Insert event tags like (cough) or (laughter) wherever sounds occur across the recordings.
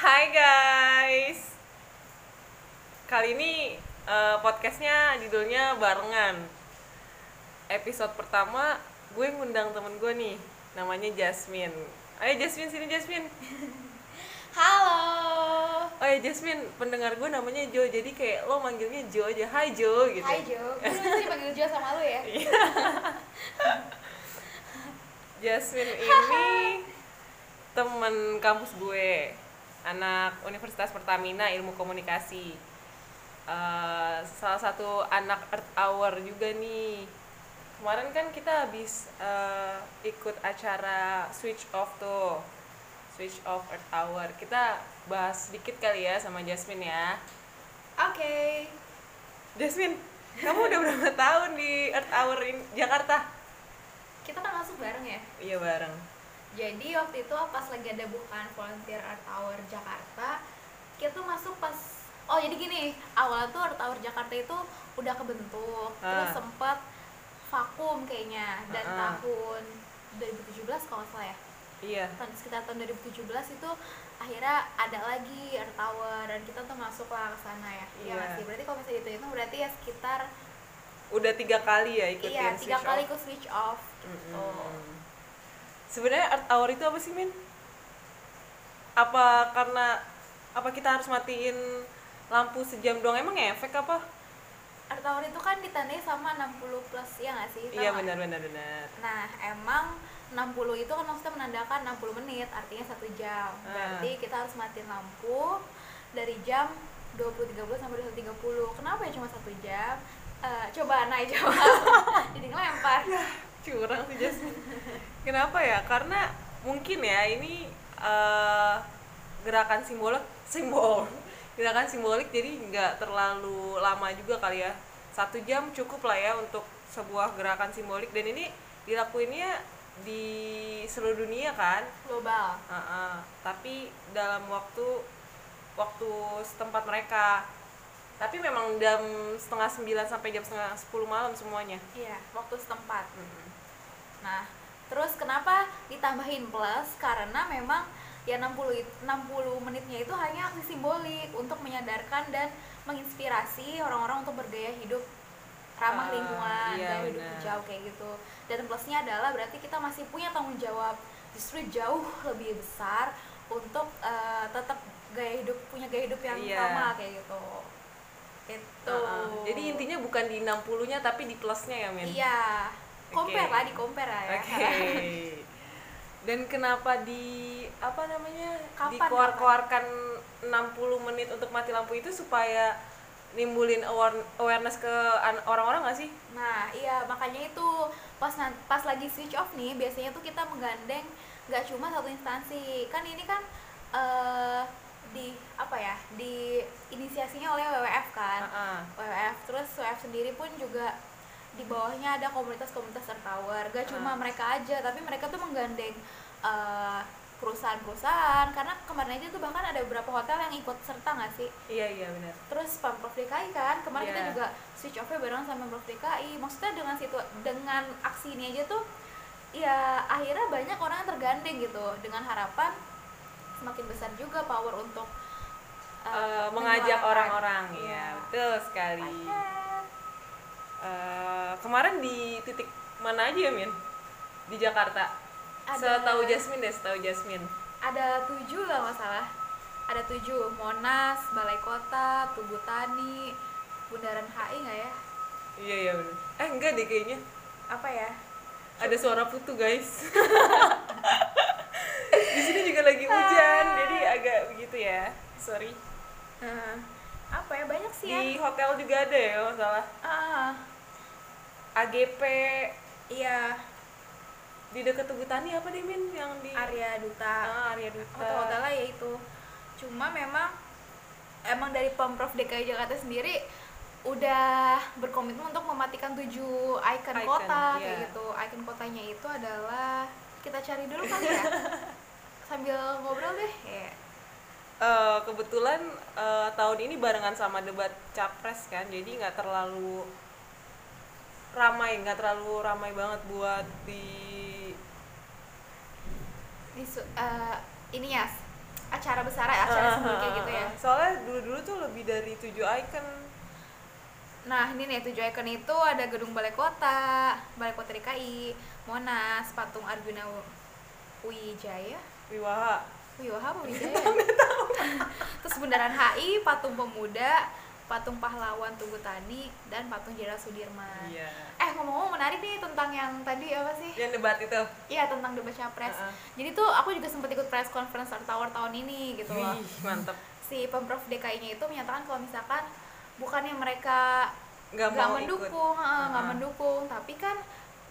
Hai guys, kali ini eh, podcastnya judulnya barengan. Episode pertama gue ngundang temen gue nih, namanya Jasmine. Ayo Jasmine sini Jasmine. (laughs) Halo. Oh ya Jasmine, pendengar gue namanya Jo, jadi kayak lo manggilnya Jo aja. Hai Jo gitu. Hai Jo. Gue dipanggil Jo sama lu ya. (laughs) Jasmine ini (laughs) temen kampus gue, anak Universitas Pertamina Ilmu Komunikasi. Eh, salah satu anak Earth Hour juga nih. Kemarin kan kita habis eh, ikut acara Switch Off tuh, Switch Off Earth Hour. Kita bahas sedikit kali ya sama Jasmine ya. Oke. Jasmine, kamu udah berapa tahun di Earth Hour in Jakarta? Kita kan masuk bareng ya. Iya bareng. Jadi waktu itu pas lagi ada bukaan volunteer Art Hour Jakarta, kita tuh masuk pas Oh jadi gini, awalnya tuh Art Hour Jakarta itu udah kebentuk, terus Ah. sempet vakum kayaknya dan Ah. tahun 2017 kalau nggak salah ya. Iya. tahun sekitar tahun 2017 itu akhirnya ada lagi Art Tower dan kita tuh masuk lah ke sana ya. Iya Iya. masih. Berarti kalau misalnya itu itu berarti ya sekitar Udah tiga kali ya ikutin iya tiga switch kali off. ikut switch off gitu. Mm-mm. Sebenarnya art hour itu apa sih, Min? Apa karena apa kita harus matiin lampu sejam doang? Emang efek apa? Art Tower itu kan ditandai sama 60 plus ya nggak sih? Iya benar benar benar. Nah emang 60 itu kan maksudnya menandakan 60 menit artinya satu jam. Ah. Berarti kita harus matiin lampu dari jam 20.30 sampai 21.30. Kenapa ya cuma satu jam? Eh, coba naik jawab. (laughs) Jadi ngelempar. Curang sih Jasmine. (laughs) Kenapa ya? Karena mungkin ya ini eh, gerakan simbolik simbol (laughs) gerakan simbolik jadi nggak terlalu lama juga kali ya satu jam cukup lah ya untuk sebuah gerakan simbolik dan ini dilakuinnya di seluruh dunia kan Global. Heeh. tapi dalam waktu waktu setempat mereka tapi memang jam setengah sembilan sampai jam setengah sepuluh malam semuanya Iya, waktu setempat. Nah, terus kenapa ditambahin plus? Karena memang ya 60 it- 60 menitnya itu hanya aksi simbolik untuk menyadarkan dan menginspirasi orang-orang untuk bergaya hidup Ah, ramah lingkungan, iya, gaya hidup hijau kayak gitu. Dan plusnya adalah berarti kita masih punya tanggung jawab justru jauh (laughs) lebih besar untuk eh, tetap gaya hidup punya gaya hidup yang Iya. sama kayak gitu. Itu. Heeh. Jadi intinya bukan di 60-nya tapi di plusnya ya, Min? Iya. Compare Oke. lah, di compare lah ya. Oke. (laughs) Dan kenapa di apa namanya? Dikeluar-keluarkan 60 menit untuk mati lampu itu supaya nimbulin aware- awareness ke an- orang-orang nggak sih? Nah, iya makanya itu pas pas lagi switch off nih biasanya tuh kita menggandeng nggak cuma satu instansi. Kan ini kan eh di apa ya? di inisiasinya oleh WWF kan. Heeh. WWF terus WWF sendiri pun juga di bawahnya ada komunitas-komunitas Earth Tower. Gak cuma Ah. mereka aja, tapi mereka tuh menggandeng eh, perusahaan-perusahaan karena kemarin aja tuh bahkan ada beberapa hotel yang ikut serta nggak sih? Iya, iya benar. terus pemprov DKI kan kemarin kita Iya. juga switch off bareng sama pemprov DKI maksudnya dengan situ dengan aksi ini aja tuh ya akhirnya banyak orang yang tergandeng gitu dengan harapan semakin besar juga power untuk uh, Eh, mengajak orang-orang Iya. ya, betul sekali. Banyak. Eh, kemarin di titik mana aja ya, Min? Di Jakarta? Ada- Setahu Jasmine deh, setahu Jasmine. ada tujuh lah nggak salah ada tujuh Monas Balai Kota Tugu Tani Bundaran HI nggak ya Iya, iya benar. Eh, enggak deh kayaknya. apa ya Ada suara putu, guys. (laughs) di sini juga lagi hujan, jadi agak begitu ya. Sorry. Eh, apa ya banyak sih ya Di hotel juga ada ya, kalau nggak salah. ah AGP iya di dekat Tugu Tani apa deh, Min? Yang di Arya Duta Ah, Arya Duta. hotel-hotelnya ya itu cuma memang emang dari pemprov DKI Jakarta sendiri udah berkomitmen untuk mematikan tujuh ikon Icon, kota iya. kayak gitu ikon kotanya itu adalah kita cari dulu kali ya (laughs) sambil ngobrol deh ya Eh, kebetulan eh, tahun ini barengan sama debat capres kan jadi nggak terlalu ramai nggak terlalu ramai banget buat di Di su- eh, ini ya acara besar acara simbol kayak gitu ya? soalnya dulu-dulu tuh lebih dari tujuh icon. Nah ini nih tujuh icon itu ada gedung balai kota, balai kota DKI, Monas, patung Arjuna Wijaya, Wiwaha. Wiwaha apa Wijaya? (laughs) Terus bundaran HI, patung pemuda, patung pahlawan Tugu Tani, dan patung Jenderal Sudirman. iya Eh ngomong-ngomong menarik nih tentang yang tadi apa sih? yang debat itu Iya tentang debat capres. Uh-uh. Jadi tuh aku juga sempat ikut press conference Art Tower tahun ini gitu loh. Wih, mantep Si pemprov DKI-nya itu menyatakan kalau misalkan bukannya mereka nggak nggak mau mendukung, ikut ha, nggak mendukung, tapi kan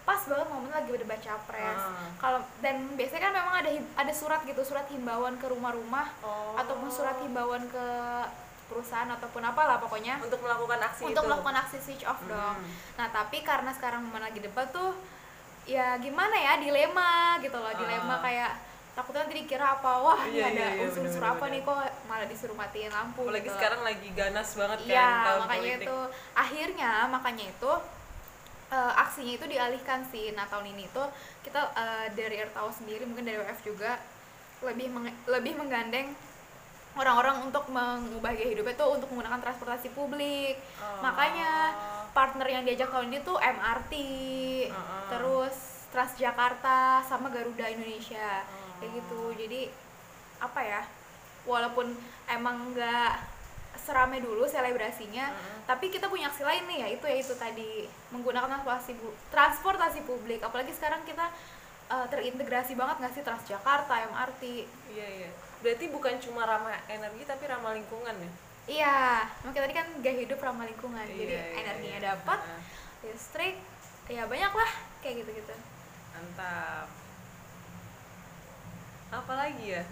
pas banget momen lagi debat capres. Uh. Kalau dan biasanya kan memang ada ada surat gitu, surat himbauan ke rumah-rumah Oh. ataupun surat himbauan ke perusahaan ataupun apalah pokoknya untuk melakukan aksi untuk itu melakukan aksi switch off dong. Hmm. Nah, tapi karena sekarang momen lagi debat tuh ya gimana ya dilema gitu loh, dilema Ah. kayak takutnya nanti dikira apa wah ini Iya, ada iya, iya, unsur-unsur apa nih kok malah disuruh matiin lampu apalagi gitu. sekarang lagi ganas banget kan Iya, tahun makanya politik itu akhirnya makanya itu eh, aksinya itu dialihkan sih. Nah tahun ini tuh kita eh, dari RTAU sendiri mungkin dari WF juga lebih menge- lebih menggandeng orang-orang untuk mengubah gaya hidupnya tuh untuk menggunakan transportasi publik. Oh. Makanya partner yang diajak tahun ini tuh MRT, Uh-uh. terus Transjakarta sama Garuda Indonesia kayak Oh. gitu. Jadi apa ya? Walaupun emang nggak serame dulu selebrasinya, Mm-mm. tapi kita punya aksi lain nih ya itu ya itu tadi menggunakan transportasi transportasi publik. Apalagi sekarang kita uh, terintegrasi banget nggak sih Transjakarta, MRT. iya iya berarti bukan cuma ramah energi tapi ramah lingkungan ya Iya, makanya tadi kan gaya hidup ramah lingkungan. Jadi Iya, iya, energinya iya. dapat, Uh-uh. listrik, ya banyak lah kayak gitu-gitu. mantap apa lagi ya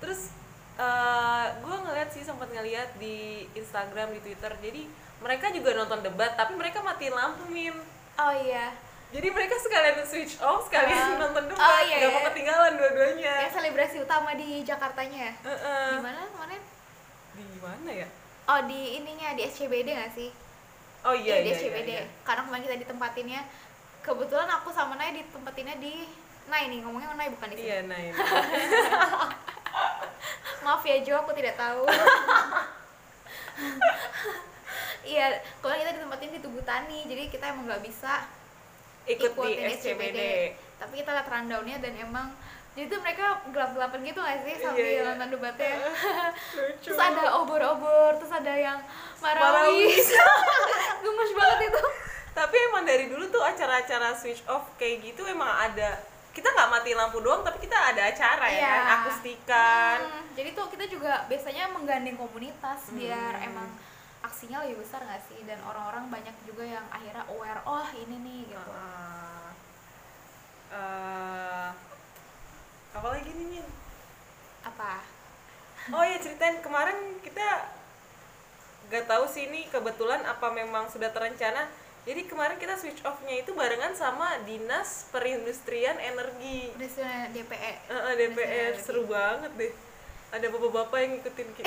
terus eh gue ngeliat sih sempat ngeliat di Instagram di Twitter jadi mereka juga nonton debat tapi mereka matiin lampu min Oh iya, jadi mereka sekalian switch off sekalian Ah. nonton debat Oh, iya, mau iya. ketinggalan dua-duanya yang selebrasi utama di Jakartanya ya? Heeh. Di mana kemarin? di mana ya Oh di ininya di SCBD nggak sih? oh iya di iya, iya, SCBD. iya. Karena kemarin kita ditempatinnya, kebetulan aku sama Nay ditempatinnya di Nay nih ngomongnya Nay bukan di sini. iya ini (laughs) Maaf ya Jo, aku tidak tahu. (laughs) Iya, kalau kita ditempatin di Tugu Tani, jadi kita emang nggak bisa ikut di ikutin SCBD Tapi kita lihat rundownnya dan emang jadi tuh mereka gelap-gelapan gitu gak sih sambil Iya, iya. nonton debatnya? (laughs) Lucu. Terus ada obor-obor terus ada yang marawis (laughs) gemes banget itu. Tapi emang dari dulu tuh acara-acara switch off kayak gitu emang ada kita nggak mati lampu doang tapi kita ada acara ya Iya. kan akustikan. Hmm, jadi tuh kita juga biasanya menggandeng komunitas biar Hmm. emang aksinya lebih besar gak sih? Dan orang-orang banyak juga yang akhirnya aware oh ini nih gitu. Uh, uh, apa lagi nih Min? apa? Oh ya ceritain. Kemarin kita nggak tahu sih ini kebetulan apa memang sudah terencana. Jadi kemarin kita switch off-nya itu barengan sama dinas perindustrian energi. Sudah DPE Uh, DPR Energi. seru banget deh ada bapak-bapak yang ngikutin kita?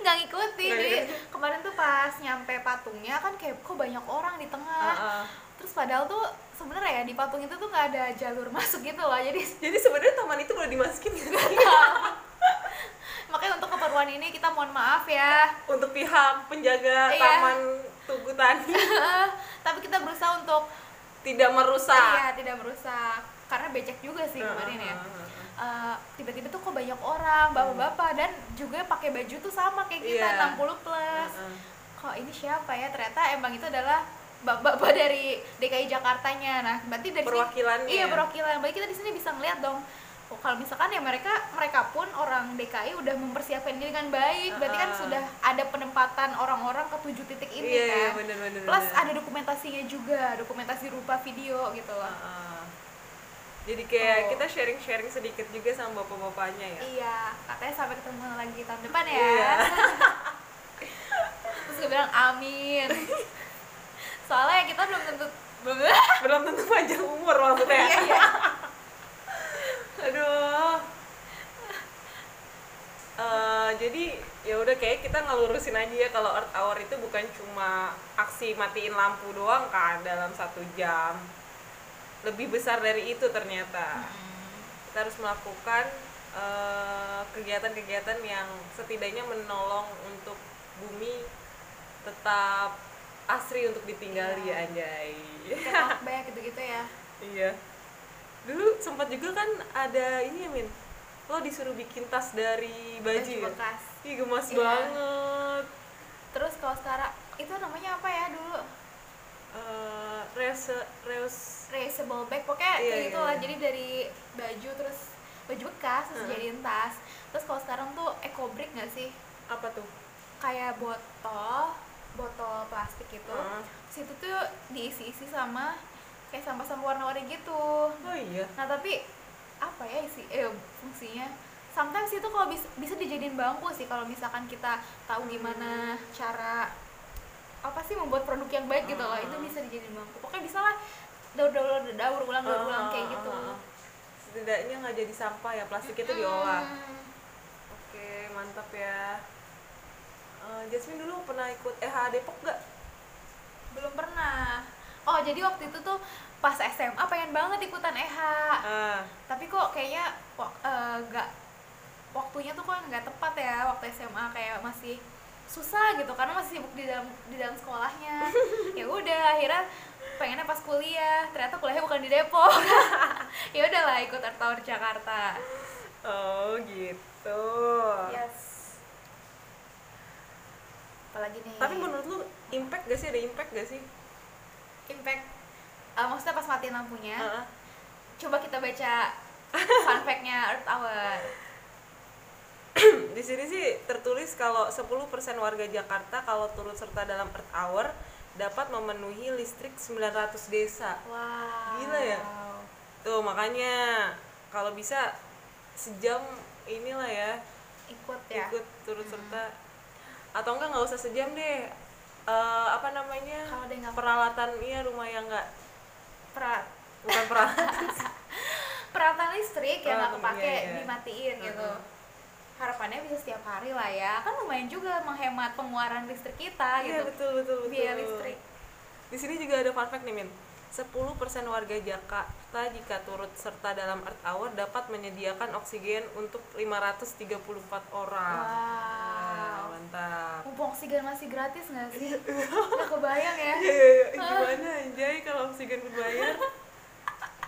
Nggak ngikutin. Jadi kemarin tuh pas nyampe patungnya kan kayak kok banyak orang di tengah. Uh-uh. terus padahal tuh sebenarnya ya di patung itu tuh nggak ada jalur (laughs) masuk gitu loh. Jadi (laughs) jadi sebenarnya taman itu boleh dimasukin sih? makanya untuk keperluan ini kita mohon maaf ya. Untuk pihak penjaga Iya. taman Tugu Tani (laughs) tapi kita berusaha untuk tidak merusak. Iya tidak merusak. Karena becek juga sih kemarin ya Eh, tiba-tiba tuh kok banyak orang bapak-bapak dan juga pakai baju tuh sama kayak kita Iya. 60 plus Uh-uh. kok ini siapa ya ternyata emang itu adalah bapak-bapak dari DKI Jakartanya nah berarti dari sini- Perwakilannya. iya perwakilan berarti kita di sini bisa ngeliat dong oh, kalau misalkan ya mereka mereka pun orang DKI udah mempersiapkan diri dengan baik berarti kan Ah. sudah ada penempatan orang-orang ke tujuh titik ini iya iya kan bener bener plus bener. ada dokumentasinya juga dokumentasi rupa video gitu loh Uh-uh. Jadi kayak Oh. kita sharing-sharing sedikit juga sama bapak-bapaknya ya? Iya katanya sampai ketemu lagi tahun depan ya. Iya. (laughs) terus gue bilang amin. (laughs) Soalnya kita belum tentu belum (laughs) belum tentu panjang umur maksudnya. Iya iya. Aduh. Eh, jadi ya udah kayak kita ngelurusin aja ya kalau Earth Hour itu bukan cuma aksi matiin lampu doang kan dalam satu jam lebih besar dari itu ternyata. Kita harus melakukan eh, kegiatan-kegiatan yang setidaknya menolong untuk bumi tetap asri untuk ditinggali Iya. anjay. (laughs) Banyak gitu-gitu ya. Iya. Dulu sempat juga kan ada ini ya min? Lo disuruh bikin tas dari baju, baju ya? bekas. Ih gemas Iya. banget. Terus kalau sekarang itu namanya apa ya dulu reuse reuse reusable bag pokoknya Iya, kayak iya, gitu lah iya. jadi dari baju terus baju bekas terus Heeh. jadiin tas. Terus kalau sekarang tuh eco brick nggak sih? Apa tuh? Kayak botol botol plastik gitu. Heeh. situ tuh diisi-isi sama kayak sampah-sampah warna-warni gitu. Oh iya. Nah tapi apa ya isi eh fungsinya? Sometimes itu kalau bisa bisa dijadiin bangku sih kalau misalkan kita tahu gimana cara apa sih membuat produk yang baik gitu loh itu Ah. bisa dijadiin bangku. Pokoknya bisa lah daur daur daur daur ulang daur ulang kayak gitu. Ah, ah, ah. setidaknya nggak jadi sampah ya plastik itu diolah. Oke mantap ya. Eh, Jasmine dulu pernah ikut EH Depok nggak? Belum pernah. Oh jadi waktu itu tuh pas SMA pengen banget ikutan EH ah. Tapi kok kayaknya wak- eh, nggak waktunya tuh kok nggak tepat ya waktu SMA kayak masih susah gitu karena masih sibuk di dalam di dalam sekolahnya. (laughs) Ya udah akhirnya pengennya pas kuliah ternyata kuliahnya bukan di Depok. (laughs) Ya udahlah ikut Earth Hour Jakarta. Oh gitu. Yes. Apalagi nih? Tapi menurut lu impact gak sih? Ada impact gak sih? Impact eh, maksudnya pas matiin lampunya Ah, ah. coba kita baca (laughs) fun fact-nya Earth Hour (coughs) di sini sih tertulis kalau 10% warga Jakarta kalau turut serta dalam Earth Hour dapat memenuhi listrik 900 desa. Wow. Gila ya? tuh makanya kalau bisa sejam inilah ya ikut ya? ikut turut serta. Atau enggak nggak usah sejam deh. Eh, apa namanya? Kalau peralatan iya rumah yang nggak perat bukan peralatan (laughs) peralatan listrik yang nggak kepake iya, iya. dimatiin gitu. Heeh. Harapannya bisa setiap hari lah ya. Kan lumayan juga menghemat pengeluaran listrik kita iya gitu. betul betul betul. Biaya listrik. Di sini juga ada fun fact nih min. 10% warga Jakarta jika turut serta dalam Earth Hour dapat menyediakan oksigen untuk 534 orang. Wah, wow mantap. Mumpung oksigen masih gratis nggak sih? Nggak kebayang ya. Iya, iya, iya. gimana anjay kalau oksigen berbayar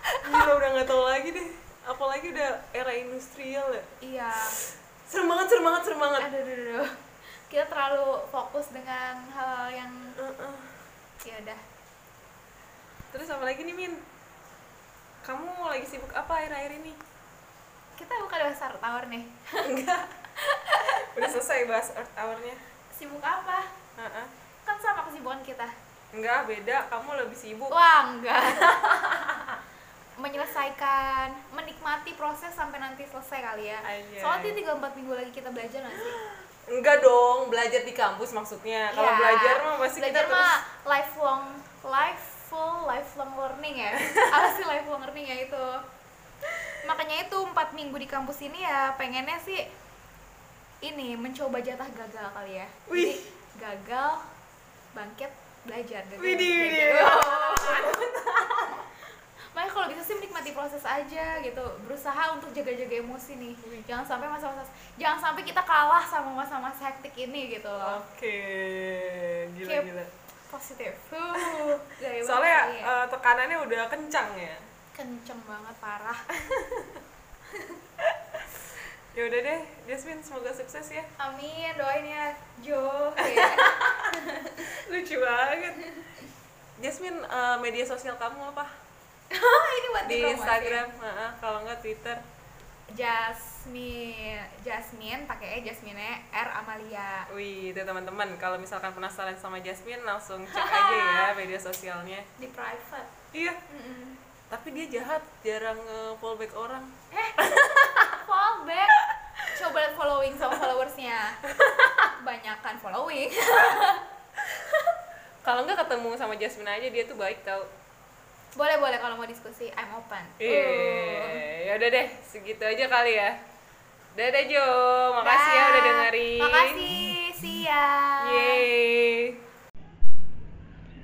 Gila udah nggak tahu lagi deh. Apalagi udah era industrial ya. Iya serem banget serem banget serem banget. Aduh aduh, aduh. kita terlalu fokus dengan hal yang Uh-uh. ya udah. Terus apa lagi nih Min? Kamu lagi sibuk apa akhir-akhir ini? Kita bukan bahas Earth Hour nih. (laughs) Enggak. Udah selesai bahas Earth Hour-nya. Sibuk apa? Uh-uh. kan sama kesibukan kita. Enggak beda. Kamu lebih sibuk. Wah, enggak. (laughs) Menyelesaikan, menikmati proses sampai nanti selesai kali ya. Anjay. Soalnya tinggal 4 minggu lagi kita belajar nggak sih? enggak dong belajar di kampus maksudnya kalau Ya, belajar mah pasti belajar kita terus mah lifelong, life full lifelong learning ya. (laughs) Apa sih lifelong learning ya itu? Makanya itu 4 minggu di kampus ini ya pengennya sih ini mencoba jatah gagal kali ya. Wih. Jadi gagal, bangkit, belajar. Gagal, Widih, widih. (laughs) (laughs) Makanya kalau bisa sih menikmati proses aja gitu, berusaha untuk jaga-jaga emosi nih. Wih. Jangan sampai masa-masa, jangan sampai kita kalah sama masa-masa hektik ini gitu loh. oke gila Keep gila Positif. (laughs) Soalnya ya. eh, tekanannya udah kencang ya kenceng banget parah. (laughs) ya udah deh Jasmine semoga sukses ya Amin, doain ya Jo. (laughs) Ya. lucu banget Jasmine eh, media sosial kamu apa (laughs) ini buat di. Instagram Heeh, kalau nggak Twitter Jasmine, Jasmine pakai E Jasmine R Amalia. Wih, itu teman-teman kalau misalkan penasaran sama Jasmine langsung cek (laughs) aja ya media sosialnya. Di private. Iya, Mm-mm. tapi dia jahat, jarang nge-fallback orang. (laughs) Fallback. Coba lihat following sama followersnya. Banyakan following. Kalau nggak ketemu sama Jasmine aja dia tuh baik tau. Boleh boleh kalau mau diskusi, I'm open. Uh. Iya, ya udah deh, segitu aja kali ya. Dadah Jo, makasih ya Dah. udah dengerin. Makasih, see ya. Yeay.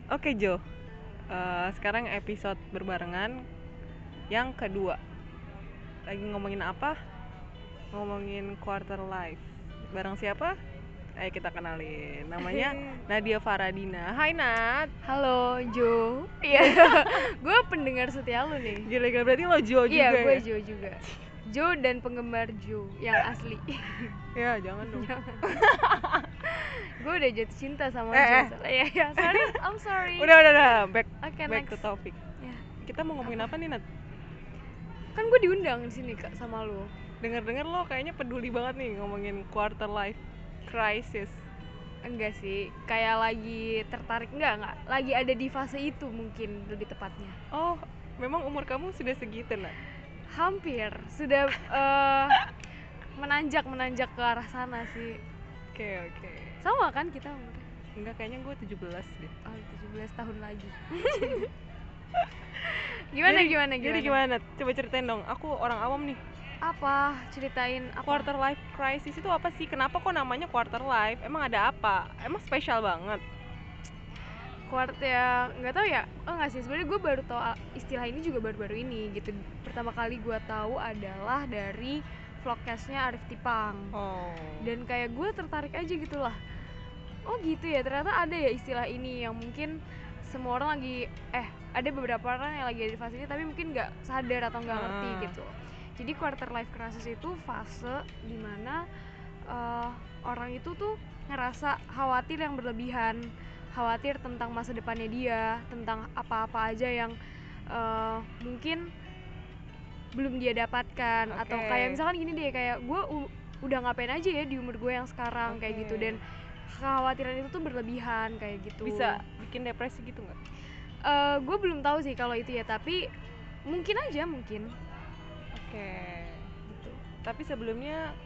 Oke Jo, Eh, sekarang episode berbarengan yang kedua. Lagi ngomongin apa? ngomongin quarter life. Bareng siapa? Ayo kita kenalin. Namanya (laughs) Nadia Faradina. Hai Nat. Halo Jo. Iya. (laughs) gue pendengar setia lu nih. Gila-gila berarti lo Jo juga Iya, gue ya? Jo juga. Jo dan penggemar Jo yang asli. (laughs) Ya, jangan dong. gue udah jatuh cinta sama Eh, Jo. eh. Iya, iya. Sorry, I'm sorry. udah, udah, udah. Back Oke, back next. to topic. Ya. Kita mau ngomongin apa nih, Nat? Kan gue diundang di sini Kak sama lu. Dengar-dengar lo kayaknya peduli banget nih ngomongin quarter life crisis. Enggak sih, kayak lagi tertarik enggak enggak. Lagi ada di fase itu mungkin lebih tepatnya. Oh, memang umur kamu sudah segitu, Nat? Hampir sudah eh, menanjak menanjak ke arah sana sih. Oke, oke. Sama kan kita umurnya? Enggak, kayaknya gue 17 deh. Oh, 17 tahun lagi. (laughs) gimana Jadi- gimana gimana? Jadi gimana? Coba ceritain dong. Aku orang awam nih. Apa? Ceritain apa? Quarter life crisis itu apa sih? Kenapa kok namanya quarter life? Emang ada apa? Emang spesial banget? Quarter ya nggak tahu ya. Oh nggak sih. Sebenarnya gue baru tahu a- istilah ini juga baru-baru ini gitu. Pertama kali gue tahu adalah dari vlogcastnya Arif Tipang. Oh. Dan kayak gue tertarik aja gitu lah. Oh gitu ya. Ternyata ada ya istilah ini yang mungkin semua orang lagi eh ada beberapa orang yang lagi ada di fase ini tapi mungkin nggak sadar atau nggak ngerti Ah. gitu. Jadi quarter life crisis itu fase di mana eh, orang itu tuh ngerasa khawatir yang berlebihan, khawatir tentang masa depannya dia, tentang apa-apa aja yang eh, mungkin belum dia dapatkan atau Oke. kayak misalkan gini deh kayak gue udah ngapain aja ya di umur gue yang sekarang kayak gitu dan kekhawatiran itu tuh berlebihan kayak gitu. Bisa bikin depresi gitu nggak? gue belum tahu sih kalau itu ya tapi mungkin aja mungkin Oke. gitu. Tapi sebelumnya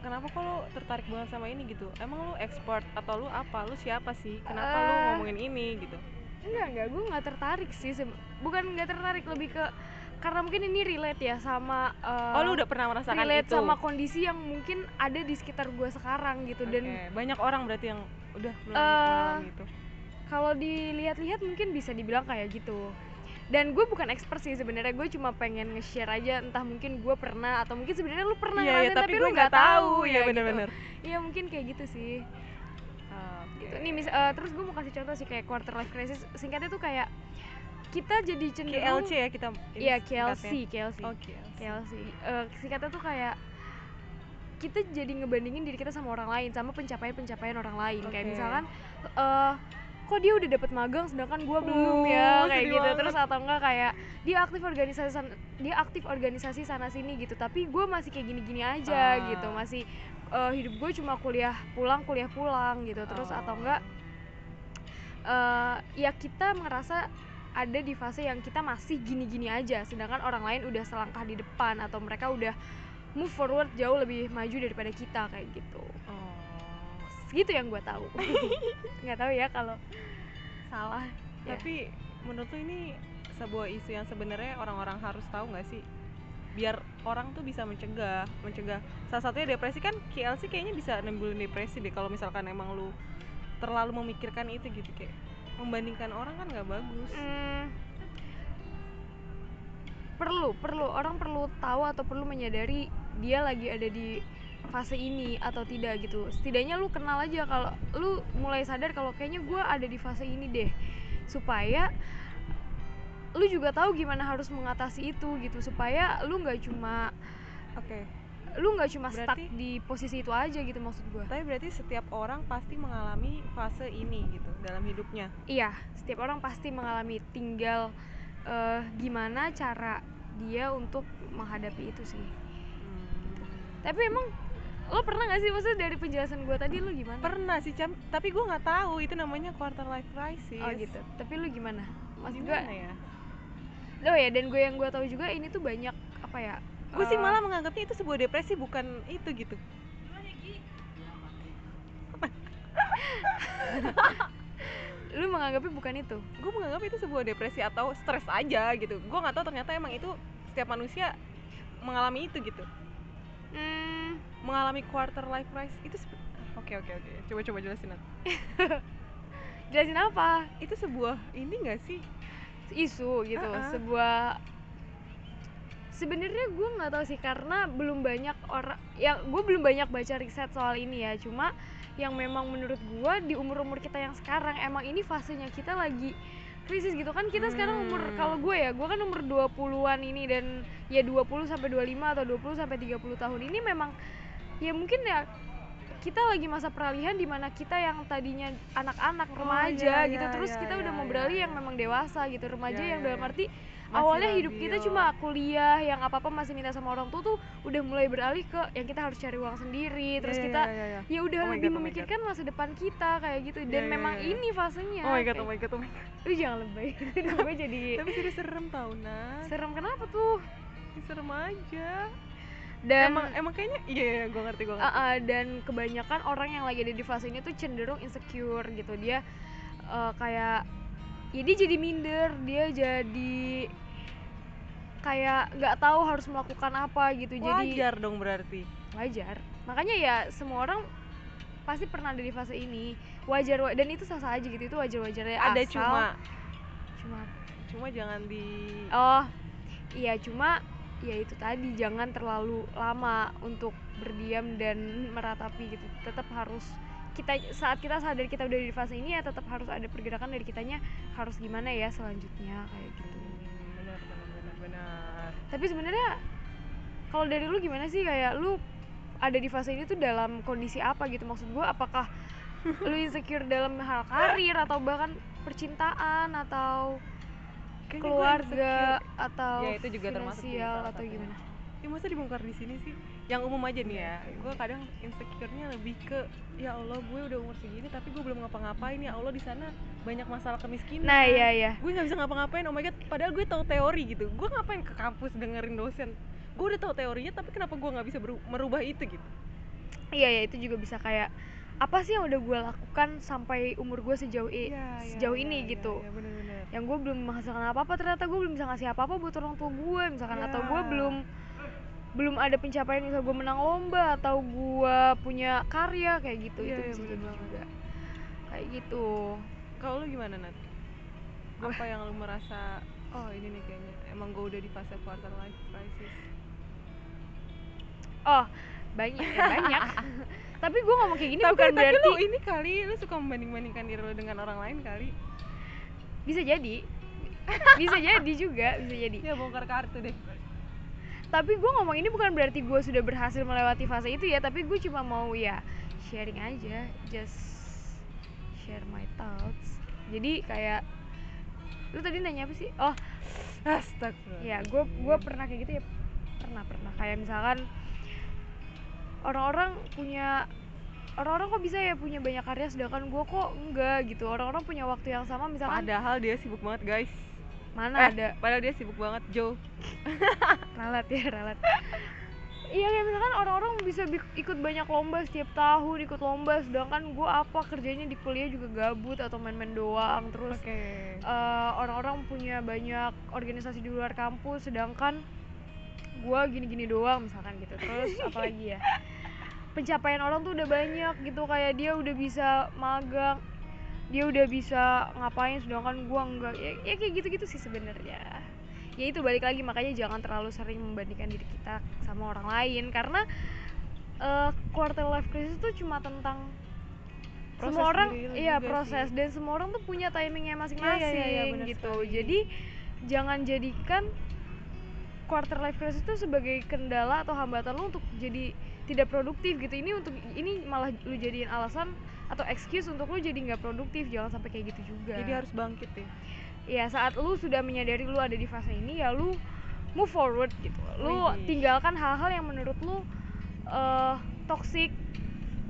kenapa kok lo tertarik banget sama ini gitu? Emang lo expert atau lo apa? Lo siapa sih? Kenapa lo Eh. ngomongin ini gitu? Enggak, enggak, gue nggak tertarik sih. Bukan nggak tertarik, lebih ke karena mungkin ini relate ya sama eh, Oh, lo udah pernah merasakan relate itu? sama kondisi yang mungkin ada di sekitar gue sekarang gitu dan Oke, banyak orang berarti yang udah Eh, mengalami itu. kalau dilihat-lihat mungkin bisa dibilang kayak gitu. Dan gue bukan expert sih sebenarnya, gue cuma pengen nge-share aja entah mungkin gue pernah atau mungkin sebenarnya lu pernah Iya, iya, ngerasain tapi tapi, lu nggak tahu tahu. ya Iya, gitu. bener-bener. Iya mungkin kayak gitu sih. Oke. Gitu. Nih mis eh, terus gue mau kasih contoh sih kayak quarter life crisis singkatnya tuh kayak kita jadi cenderung KLC ya kita Iya singkatnya. KLC, KLC. Oh, KLC. KLC. Eh, singkatnya tuh kayak kita jadi ngebandingin diri kita sama orang lain, sama pencapaian-pencapaian orang lain. Kayak Oke. misalkan eh kok dia udah dapet magang sedangkan gua belum ya Uh, kayak sedih gitu. banget. Terus atau enggak kayak dia aktif organisasi san- dia aktif organisasi sana sini gitu, tapi gue masih kayak gini-gini aja Ah. gitu. Masih eh, hidup gue cuma kuliah pulang, kuliah pulang gitu. Terus atau Oh. enggak eh ya kita merasa ada di fase yang kita masih gini-gini aja sedangkan orang lain udah selangkah di depan atau mereka udah move forward jauh lebih maju daripada kita kayak gitu. Segitu yang gue tahu (laughs) nggak tahu ya kalau salah ya. Tapi menurut lu ini sebuah isu yang sebenarnya orang-orang harus tahu nggak sih? Biar orang tuh bisa mencegah, mencegah. Salah satunya depresi kan KLC kayaknya bisa nimbulin depresi deh kalau misalkan emang lu terlalu memikirkan itu gitu kayak membandingkan orang kan nggak bagus. Hmm, perlu perlu orang perlu tahu atau perlu menyadari dia lagi ada di fase ini atau tidak gitu setidaknya lu kenal aja kalau lu mulai sadar kalau kayaknya gue ada di fase ini deh supaya lu juga tahu gimana harus mengatasi itu gitu supaya lu nggak cuma Oke. lu nggak cuma stuck Berarti- di posisi itu aja gitu maksud gue Tapi berarti setiap orang pasti mengalami fase ini gitu dalam hidupnya. Iya, setiap orang pasti mengalami tinggal eh, gimana cara dia untuk menghadapi itu sih. Hmm. Tapi emang lo pernah gak sih maksudnya dari penjelasan gue tadi lo gimana? Pernah sih Cam, tapi gue nggak tahu itu namanya quarter life crisis. Oh gitu. Tapi lo gimana? Maksud gue, Gimana ya? oh ya dan gue yang gue tahu juga ini tuh banyak apa ya? Gue sih eh, malah menganggapnya itu sebuah depresi bukan itu gitu. (laughs) lu menganggapnya bukan itu. Gue menganggap itu sebuah depresi atau stres aja gitu. Gue nggak tahu ternyata emang itu setiap manusia mengalami itu gitu. Hmm, Mengalami quarter life crisis itu Oke oke oke. Coba coba jelasin (laughs) jelasin apa? Itu sebuah ini gak sih? Isu gitu, Uh-uh. sebuah sebenarnya gue nggak tahu sih karena belum banyak orang yang gue belum banyak baca riset soal ini ya cuma yang memang menurut gue di umur umur kita yang sekarang emang ini fasenya kita lagi krisis gitu kan kita sekarang umur Hmm. kalau gue ya gue kan umur 20-an ini dan ya 20 sampai 25 atau 20 sampai 30 tahun ini memang ya mungkin ya kita lagi masa peralihan di mana kita yang tadinya anak-anak Oh, remaja iya, gitu iya, terus iya, kita udah iya, mau iya, beralih iya. yang memang dewasa gitu remaja Iya, yang iya, dalam iya. arti Masih awalnya hidup kita cuma kuliah yang apa apa masih minta sama orang tua tuh udah mulai beralih ke yang kita harus cari uang sendiri terus Iya, kita iya, iya, iya. ya udah Oh lebih God, oh memikirkan masa depan kita kayak gitu dan Iya, memang iya, iya. ini fasenya Oh my god, oh my god, oh my god. lu jangan lebay (laughs) gue jadi Tapi serius serem tau, Nat. serem kenapa tuh Serem aja. Dan emang emang kayaknya iya iya gue ngerti gue Uh, ngerti. uh, dan kebanyakan orang yang lagi ada di fase ini tuh cenderung insecure gitu. Dia uh, kayak ya dia jadi minder dia jadi kayak nggak tahu harus melakukan apa gitu. Jadi Wajar dong berarti. wajar. Makanya ya semua orang pasti pernah ada di fase ini. Wajar wa- dan itu sah sah aja gitu itu wajar wajarnya Ada asal cuma. Cuma cuma jangan di oh iya cuma ya itu tadi jangan terlalu lama untuk berdiam dan meratapi gitu. Tetap harus kita saat kita sadar kita udah di fase ini ya tetap harus ada pergerakan dari kitanya harus gimana ya selanjutnya kayak gitu. Benar benar benar. Benar. tapi sebenarnya kalau dari lu gimana sih? Kayak lu ada di fase ini tuh dalam kondisi apa gitu? Maksud gua apakah lu insecure dalam hal karir atau bahkan percintaan atau Kayaknya gua keluarga atau Ya, itu juga termasuk atau gimana? Ya masa dibongkar di sini sih? Yang umum aja nih ya. Gue kadang insecure-nya lebih ke ya Allah gue udah umur segini tapi gue belum ngapa-ngapain. Ya Allah di sana banyak masalah kemiskinan. nah iya iya. Gue nggak bisa ngapa-ngapain. Oh my god padahal gue tahu teori gitu. Gue ngapain ke kampus dengerin dosen? Gue udah tahu teorinya tapi kenapa gue nggak bisa merubah itu gitu? Iya ya itu juga bisa kayak apa sih yang udah gue lakukan sampai umur gue sejauh i- sejauh ini gitu? ya, bener-bener. yang gue belum menghasilkan apa apa ternyata gue belum bisa ngasih apa apa buat orang tua gue misalkan atau gue Ya. belum belum ada pencapaian misal gue menang lomba atau gue punya karya kayak gitu. Iya, itu iya, bisa bener jadi juga. Kayak gitu. Kalau lu gimana Nat? apa yang lu merasa oh ini nih kayaknya emang gue udah di fase quarter life crisis. Oh banyak ya, banyak (laughs) tapi gue ngomong kayak gini tapi, bukan tapi berarti lu ini kali lu suka membanding-bandingkan diri lu dengan orang lain kali. Bisa jadi. Bisa jadi juga bisa jadi. Ya bongkar kartu deh. Tapi gue ngomong ini bukan berarti gue sudah berhasil melewati fase itu ya tapi gue cuma mau ya sharing aja just share my thoughts. Jadi kayak lu tadi nanya apa sih? Oh Astagfirullah ya gue gue pernah kayak gitu ya. Pernah pernah. Kayak misalkan orang-orang punya orang-orang kok bisa ya punya banyak karya sedangkan gue kok enggak gitu. Orang-orang punya waktu yang sama misalkan padahal dia sibuk banget guys. Mana eh, ada? padahal dia sibuk banget Joe (laughs) ralat ya ralat. Iya kayak misalkan orang-orang bisa bi- ikut banyak lomba setiap tahun ikut lomba sedangkan gue apa kerjanya di kuliah juga gabut atau main-main doang. Terus oke. eh, orang-orang punya banyak organisasi di luar kampus sedangkan gue gini-gini doang misalkan gitu. Terus apalagi ya (laughs) pencapaian orang tuh udah banyak gitu kayak dia udah bisa magang dia udah bisa ngapain sedangkan gua enggak ya, ya kayak gitu-gitu sih sebenarnya ya itu balik lagi makanya jangan terlalu sering membandingkan diri kita sama orang lain karena eh, quarter life crisis tuh cuma tentang Proses semua orang iya proses sih. dan semua orang tuh punya timingnya masing-masing Iya, iya, iya, benar gitu sekali. jadi jangan jadikan quarter life crisis itu sebagai kendala atau hambatan lu untuk jadi tidak produktif gitu ini untuk ini malah lu jadiin alasan atau excuse untuk lu jadi nggak produktif jangan sampai kayak gitu juga jadi harus bangkit ya ya saat lu sudah menyadari lu ada di fase ini ya lu move forward gitu lu Widih. tinggalkan hal-hal yang menurut lu eh toxic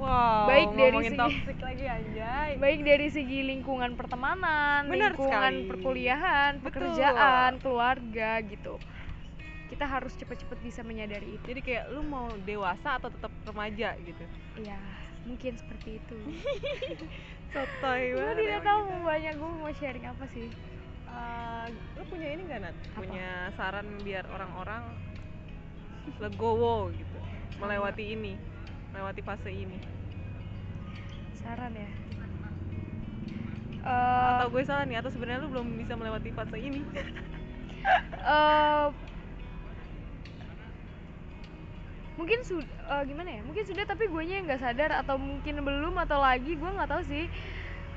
wow Baik dari segi- toxic lagi anjay baik dari segi lingkungan pertemanan, Benar lingkungan sekali. perkuliahan, Betul. pekerjaan, keluarga gitu. Kita harus cepet-cepet bisa menyadari itu. jadi kayak lu mau dewasa atau tetap remaja gitu Iya, mungkin seperti itu. (laughs) sotoy banget tidak emang tahu kita. banyak gue mau sharing apa sih. Eh, lu punya ini gak Nat? Apa? Punya saran biar orang-orang legowo gitu melewati ini melewati fase ini Saran ya. Eh, atau gue salah nih atau sebenarnya lu belum bisa melewati fase ini (laughs) eh, mungkin sudah gimana ya? Mungkin sudah tapi gue yang nggak sadar atau mungkin belum atau lagi gue nggak tahu sih.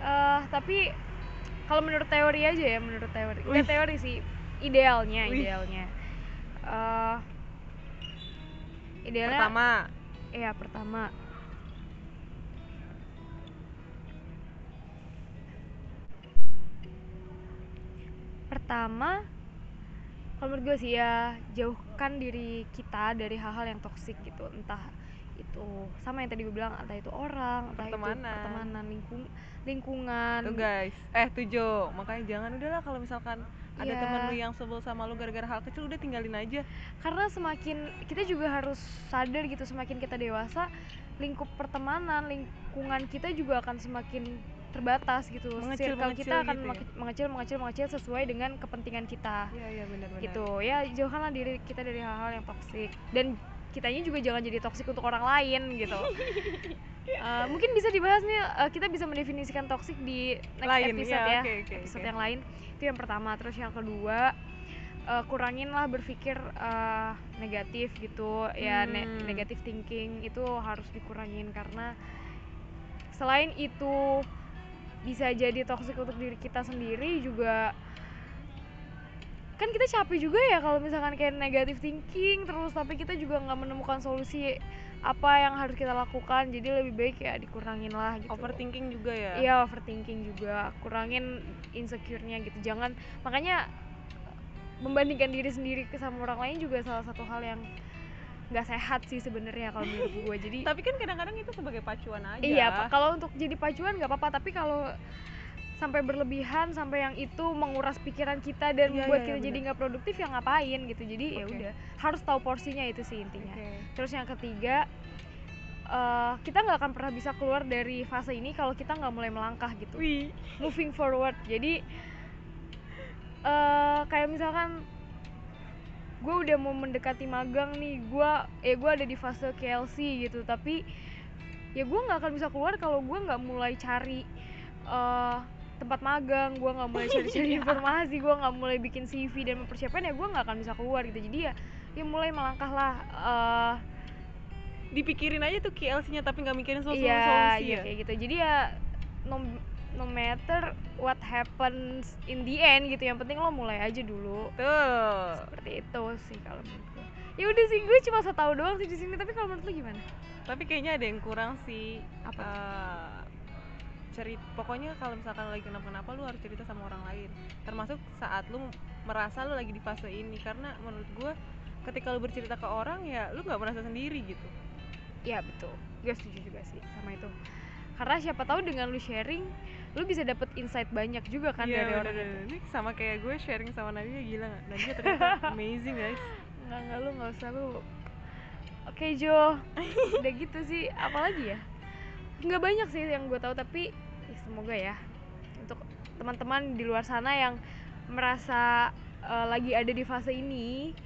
Eh, tapi kalau menurut teori aja ya menurut teori. Nggak Wih. teori sih. Idealnya Wih. idealnya. Eh, idealnya pertama. Iya pertama. Pertama Kalau menurut gue sih ya Jauhkan diri kita dari hal-hal yang toksik gitu. Entah itu sama yang tadi gue bilang entah itu orang entah itu Pertemanan. pertemanan lingkung lingkungan. Tuh guys. Eh tujuh. Makanya jangan udahlah kalau misalkan ada Iya. temen lu yang sebel sama lu gara-gara hal kecil udah tinggalin aja. Karena semakin kita juga harus sadar gitu semakin kita dewasa lingkup pertemanan lingkungan kita juga akan semakin terbatas gitu. Mengecil- circle kita mengecil akan gitu ya? mengecil mengecil mengecil sesuai dengan kepentingan kita. Iya iya benar-benar gitu. Ya jauhkanlah diri kita dari hal-hal yang toksik dan kitanya juga jangan jadi toksik untuk orang lain gitu. (laughs) Eh, mungkin bisa dibahas nih eh, kita bisa mendefinisikan toksik di next Lain, episode ya, ya oke, oke, episode oke. yang lain. Itu yang pertama. Terus yang kedua eh, kuranginlah berpikir eh, negatif gitu. Ya ne- Hmm. negatif thinking itu harus dikurangin karena selain itu bisa jadi toksik untuk diri kita sendiri juga. Kan kita capek juga ya kalau misalkan kayak negatif thinking terus tapi kita juga nggak menemukan solusi apa yang harus kita lakukan. Jadi lebih baik ya dikurangin lah gitu. Overthinking juga ya? Iya overthinking juga. Kurangin insecure-nya gitu. Jangan makanya membandingkan diri sendiri ke sama orang lain juga salah satu hal yang nggak sehat sih sebenarnya kalau menurut (laughs) gue jadi tapi kan kadang-kadang itu sebagai pacuan aja iya kalau untuk jadi pacuan nggak apa-apa tapi kalau sampai berlebihan sampai yang itu menguras pikiran kita dan Iya, membuat iya, kita iya, jadi nggak produktif ya ngapain gitu jadi ya Oke. udah harus tahu porsinya itu sih intinya Oke. Terus yang ketiga, eh, kita nggak akan pernah bisa keluar dari fase ini kalau kita nggak mulai melangkah gitu. wih Moving forward. Jadi eh kayak misalkan gue udah mau mendekati magang nih, gue eh gue ada di fase KLC gitu, tapi ya gue nggak akan bisa keluar kalau gue nggak mulai cari eh tempat magang, gue nggak mulai cari-cari (laughs) (laughs) informasi, gue nggak mulai bikin CV dan mempersiapkan ya gue nggak akan bisa keluar gitu. Jadi ya ya mulai melangkahlah eh dipikirin aja tuh KLC-nya tapi nggak mikirin solusi iya, solusi iya ya? kayak gitu. Jadi ya no, no matter what happens in the end gitu yang penting lo mulai aja dulu. Tuh seperti itu sih kalau menurut gue ya udah sih gue cuma tau doang sih di sini tapi kalau menurut lo gimana? Tapi kayaknya ada yang kurang sih Apa? cerita pokoknya kalau misalkan lagi kenapa kenapa lu harus cerita sama orang lain. Termasuk saat lu merasa lu lagi di fase ini karena menurut gua ketika lu bercerita ke orang ya lu nggak merasa sendiri gitu. Ya betul. Gue setuju juga sih sama itu. Karena siapa tahu dengan lu sharing lu bisa dapet insight banyak juga kan Iya, dari orang itu. Ini sama kayak gue sharing sama Nadia gila nggak? Nadia (laughs) ternyata amazing guys. Nggak nggak lu nggak usah lu. Oke Jo. (laughs) Udah gitu sih. Apalagi ya? Nggak banyak sih yang gue tahu tapi ya semoga ya. Untuk teman-teman di luar sana yang merasa eh, lagi ada di fase ini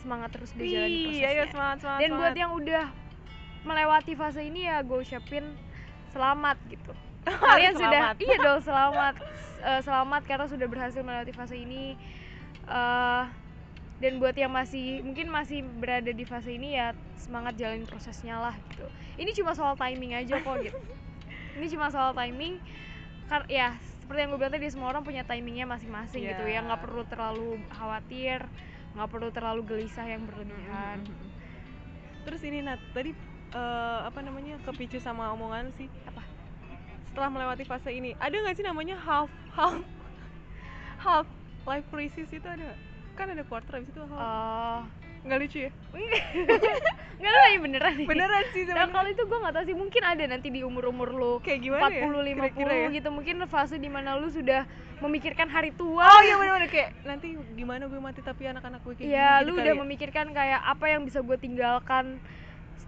semangat terus di jalan prosesnya ayo semangat semangat dan buat semangat. yang udah melewati fase ini ya gue ucapin selamat gitu (laughs) Kalian sudah iya dong (laughs) selamat Eh, selamat karena sudah berhasil melewati fase ini Eh, dan buat yang masih mungkin masih berada di fase ini ya semangat jalanin prosesnya lah gitu ini cuma soal timing aja kok gitu (laughs) ini cuma soal timing kar ya seperti yang gue bilang tadi semua orang punya timingnya masing-masing gitu ya Iya. nggak perlu terlalu khawatir nggak perlu terlalu gelisah yang berlebihan. Terus ini Nat, tadi eh, apa namanya kepicu sama omongan sih. Apa? Setelah melewati fase ini, ada nggak sih namanya half half (laughs) half life crisis itu ada? Kan ada quarter habis itu half. Oh, Nggak lucu ya? (laughs) nggak lah ya beneran nih Beneran sih Nah sebenarnya. kalau itu gue nggak tahu sih mungkin ada nanti di umur umur lu Kayak gimana ya? 40 50 kira-kira ya? gitu mungkin fase di mana lu sudah memikirkan hari tua Oh iya bener-bener kayak nanti gimana gue mati tapi anak-anak gue kayak Iya, gini lu gitu udah ya? memikirkan kayak apa yang bisa gue tinggalkan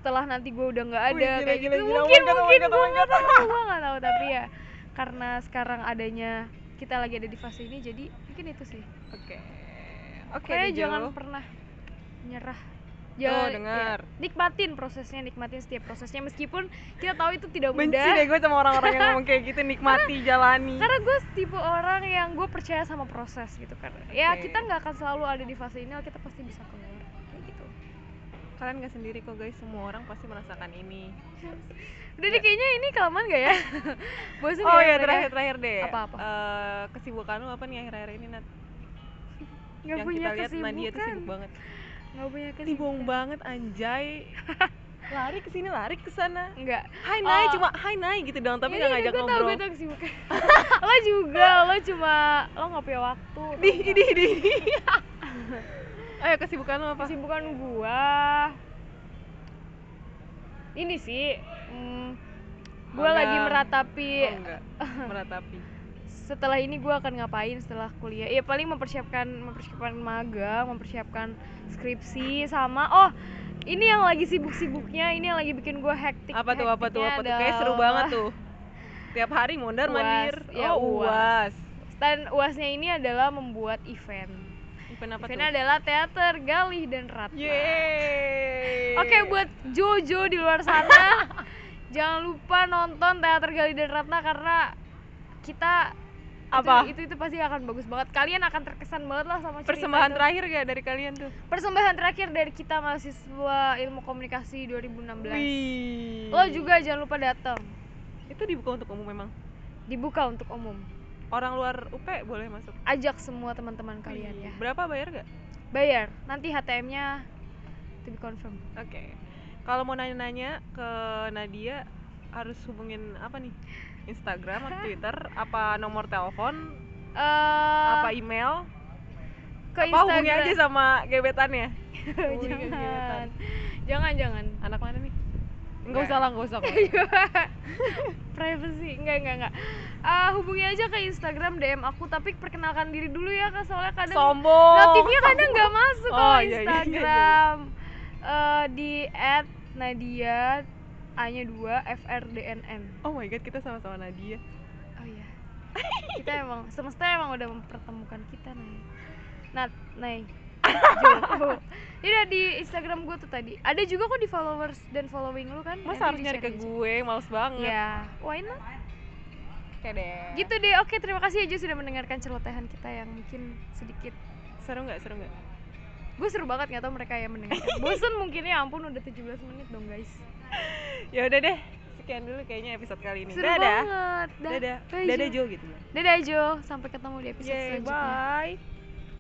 setelah nanti gue udah nggak Wih, ada gila, kayak gila, gitu. gila. Oh Mungkin oh my mungkin oh gue nggak tahu, gue nggak tahu tapi ya karena sekarang adanya kita lagi ada di fase ini jadi mungkin itu sih. Oke. Oke, Pokoknya Dijo. jangan pernah nyerah. Jangan dengar. ya, nikmatin prosesnya, nikmatin setiap prosesnya meskipun kita tahu itu tidak Benci mudah. deh gue sama orang-orang yang (laughs) ngomong kayak gitu, nikmati, jalani. karena gue tipe orang yang gue percaya sama proses gitu kan ya Oke. kita nggak akan selalu ada di fase ini kita pasti bisa keluar kalian nggak sendiri kok guys semua orang pasti merasakan ini (laughs) Udah deh kayaknya ini kelamaan gak ya? (laughs) Bosan oh ya ya mereka? terakhir terakhir deh Apa-apa? Eh, kesibukan lu apa nih akhir-akhir ini Nat (laughs) Nggak yang punya kita lihat Nadia tuh kesibukan. sibuk banget Nggak punya kesibukan. bohong banget anjay lari ke sini lari ke sana Enggak. Hai Nay, Oh. cuma Hai Nay gitu dong, tapi Iya, nggak iya, ngajak gue ngobrol. gue tau kesibukan. lo juga, lo cuma lo nggak punya waktu. Di, di, di. Ayo kesibukan lu apa? Kesibukan gua ini sih, hmm, gua lagi meratapi Oh, enggak. (laughs) Meratapi. setelah ini gua akan ngapain setelah kuliah. Ya paling mempersiapkan mempersiapkan magang, mempersiapkan skripsi sama oh ini yang lagi sibuk-sibuknya, ini yang lagi bikin gua hektik. Apa tuh, apa tuh, apa tuh? Kayak seru banget tuh. Tiap hari mondar (laughs) mandir. Ya, oh, uas. uas. Dan uasnya ini adalah membuat event. Event apa Eventnya tuh? adalah teater Galih dan Ratna. Yeay. Oke buat Jojo di luar sana (laughs) jangan lupa nonton teater Galih dan Ratna karena kita Apa? itu, itu itu pasti akan bagus banget kalian akan terkesan banget lah sama cerita persembahan tuh. terakhir gak dari kalian tuh? persembahan terakhir dari kita mahasiswa ilmu komunikasi 2016 Wih. lo juga jangan lupa datang Itu dibuka untuk umum memang. dibuka untuk umum Orang luar UP boleh masuk. ajak semua teman-teman kalian Wih. ya Berapa bayar gak? bayar nanti HTM-nya to be confirm Oke. Kalau mau nanya-nanya ke Nadia harus hubungin apa nih? Instagram atau (laughs) Twitter? Apa nomor telepon? eh apa email? ke apa hubungi aja sama gebetannya? (laughs) Ke gebetan. jangan jangan jangan Anak mana nih? Enggak Nggak. usah lah, enggak usah. (laughs) privacy enggak enggak enggak Ah, hubungi aja ke Instagram DM aku tapi perkenalkan diri dulu ya Kak soalnya kadang Sombong. notifnya kadang nggak (laughs) masuk Oh, kalau iya, iya, iya, iya. Instagram Eh, di @nadia A-nya 2 FRDNN Oh my god, kita sama-sama Nadia. oh iya kita emang semesta emang udah mempertemukan kita Nay Nat Nay Iya di Instagram gue tuh tadi Ada juga kok di followers dan following lu kan Masa harus nyari ke aja. gue? Males banget. Ya, why not? Oke deh. Gitu deh. Oke, terima kasih aja sudah mendengarkan celotehan kita yang mungkin sedikit. Seru nggak? Seru nggak? Gue seru banget nggak tau mereka yang mendengarkan. Bosen mungkin ya ampun udah 17 menit dong guys. (laughs) Ya udah deh. Sekian dulu kayaknya episode kali ini. Seru Dadah. banget. Dah. Dadah. Bye, Dadah Jo. Gitu ya. Dadah Jo. Sampai ketemu di episode Yeay, selanjutnya. bye.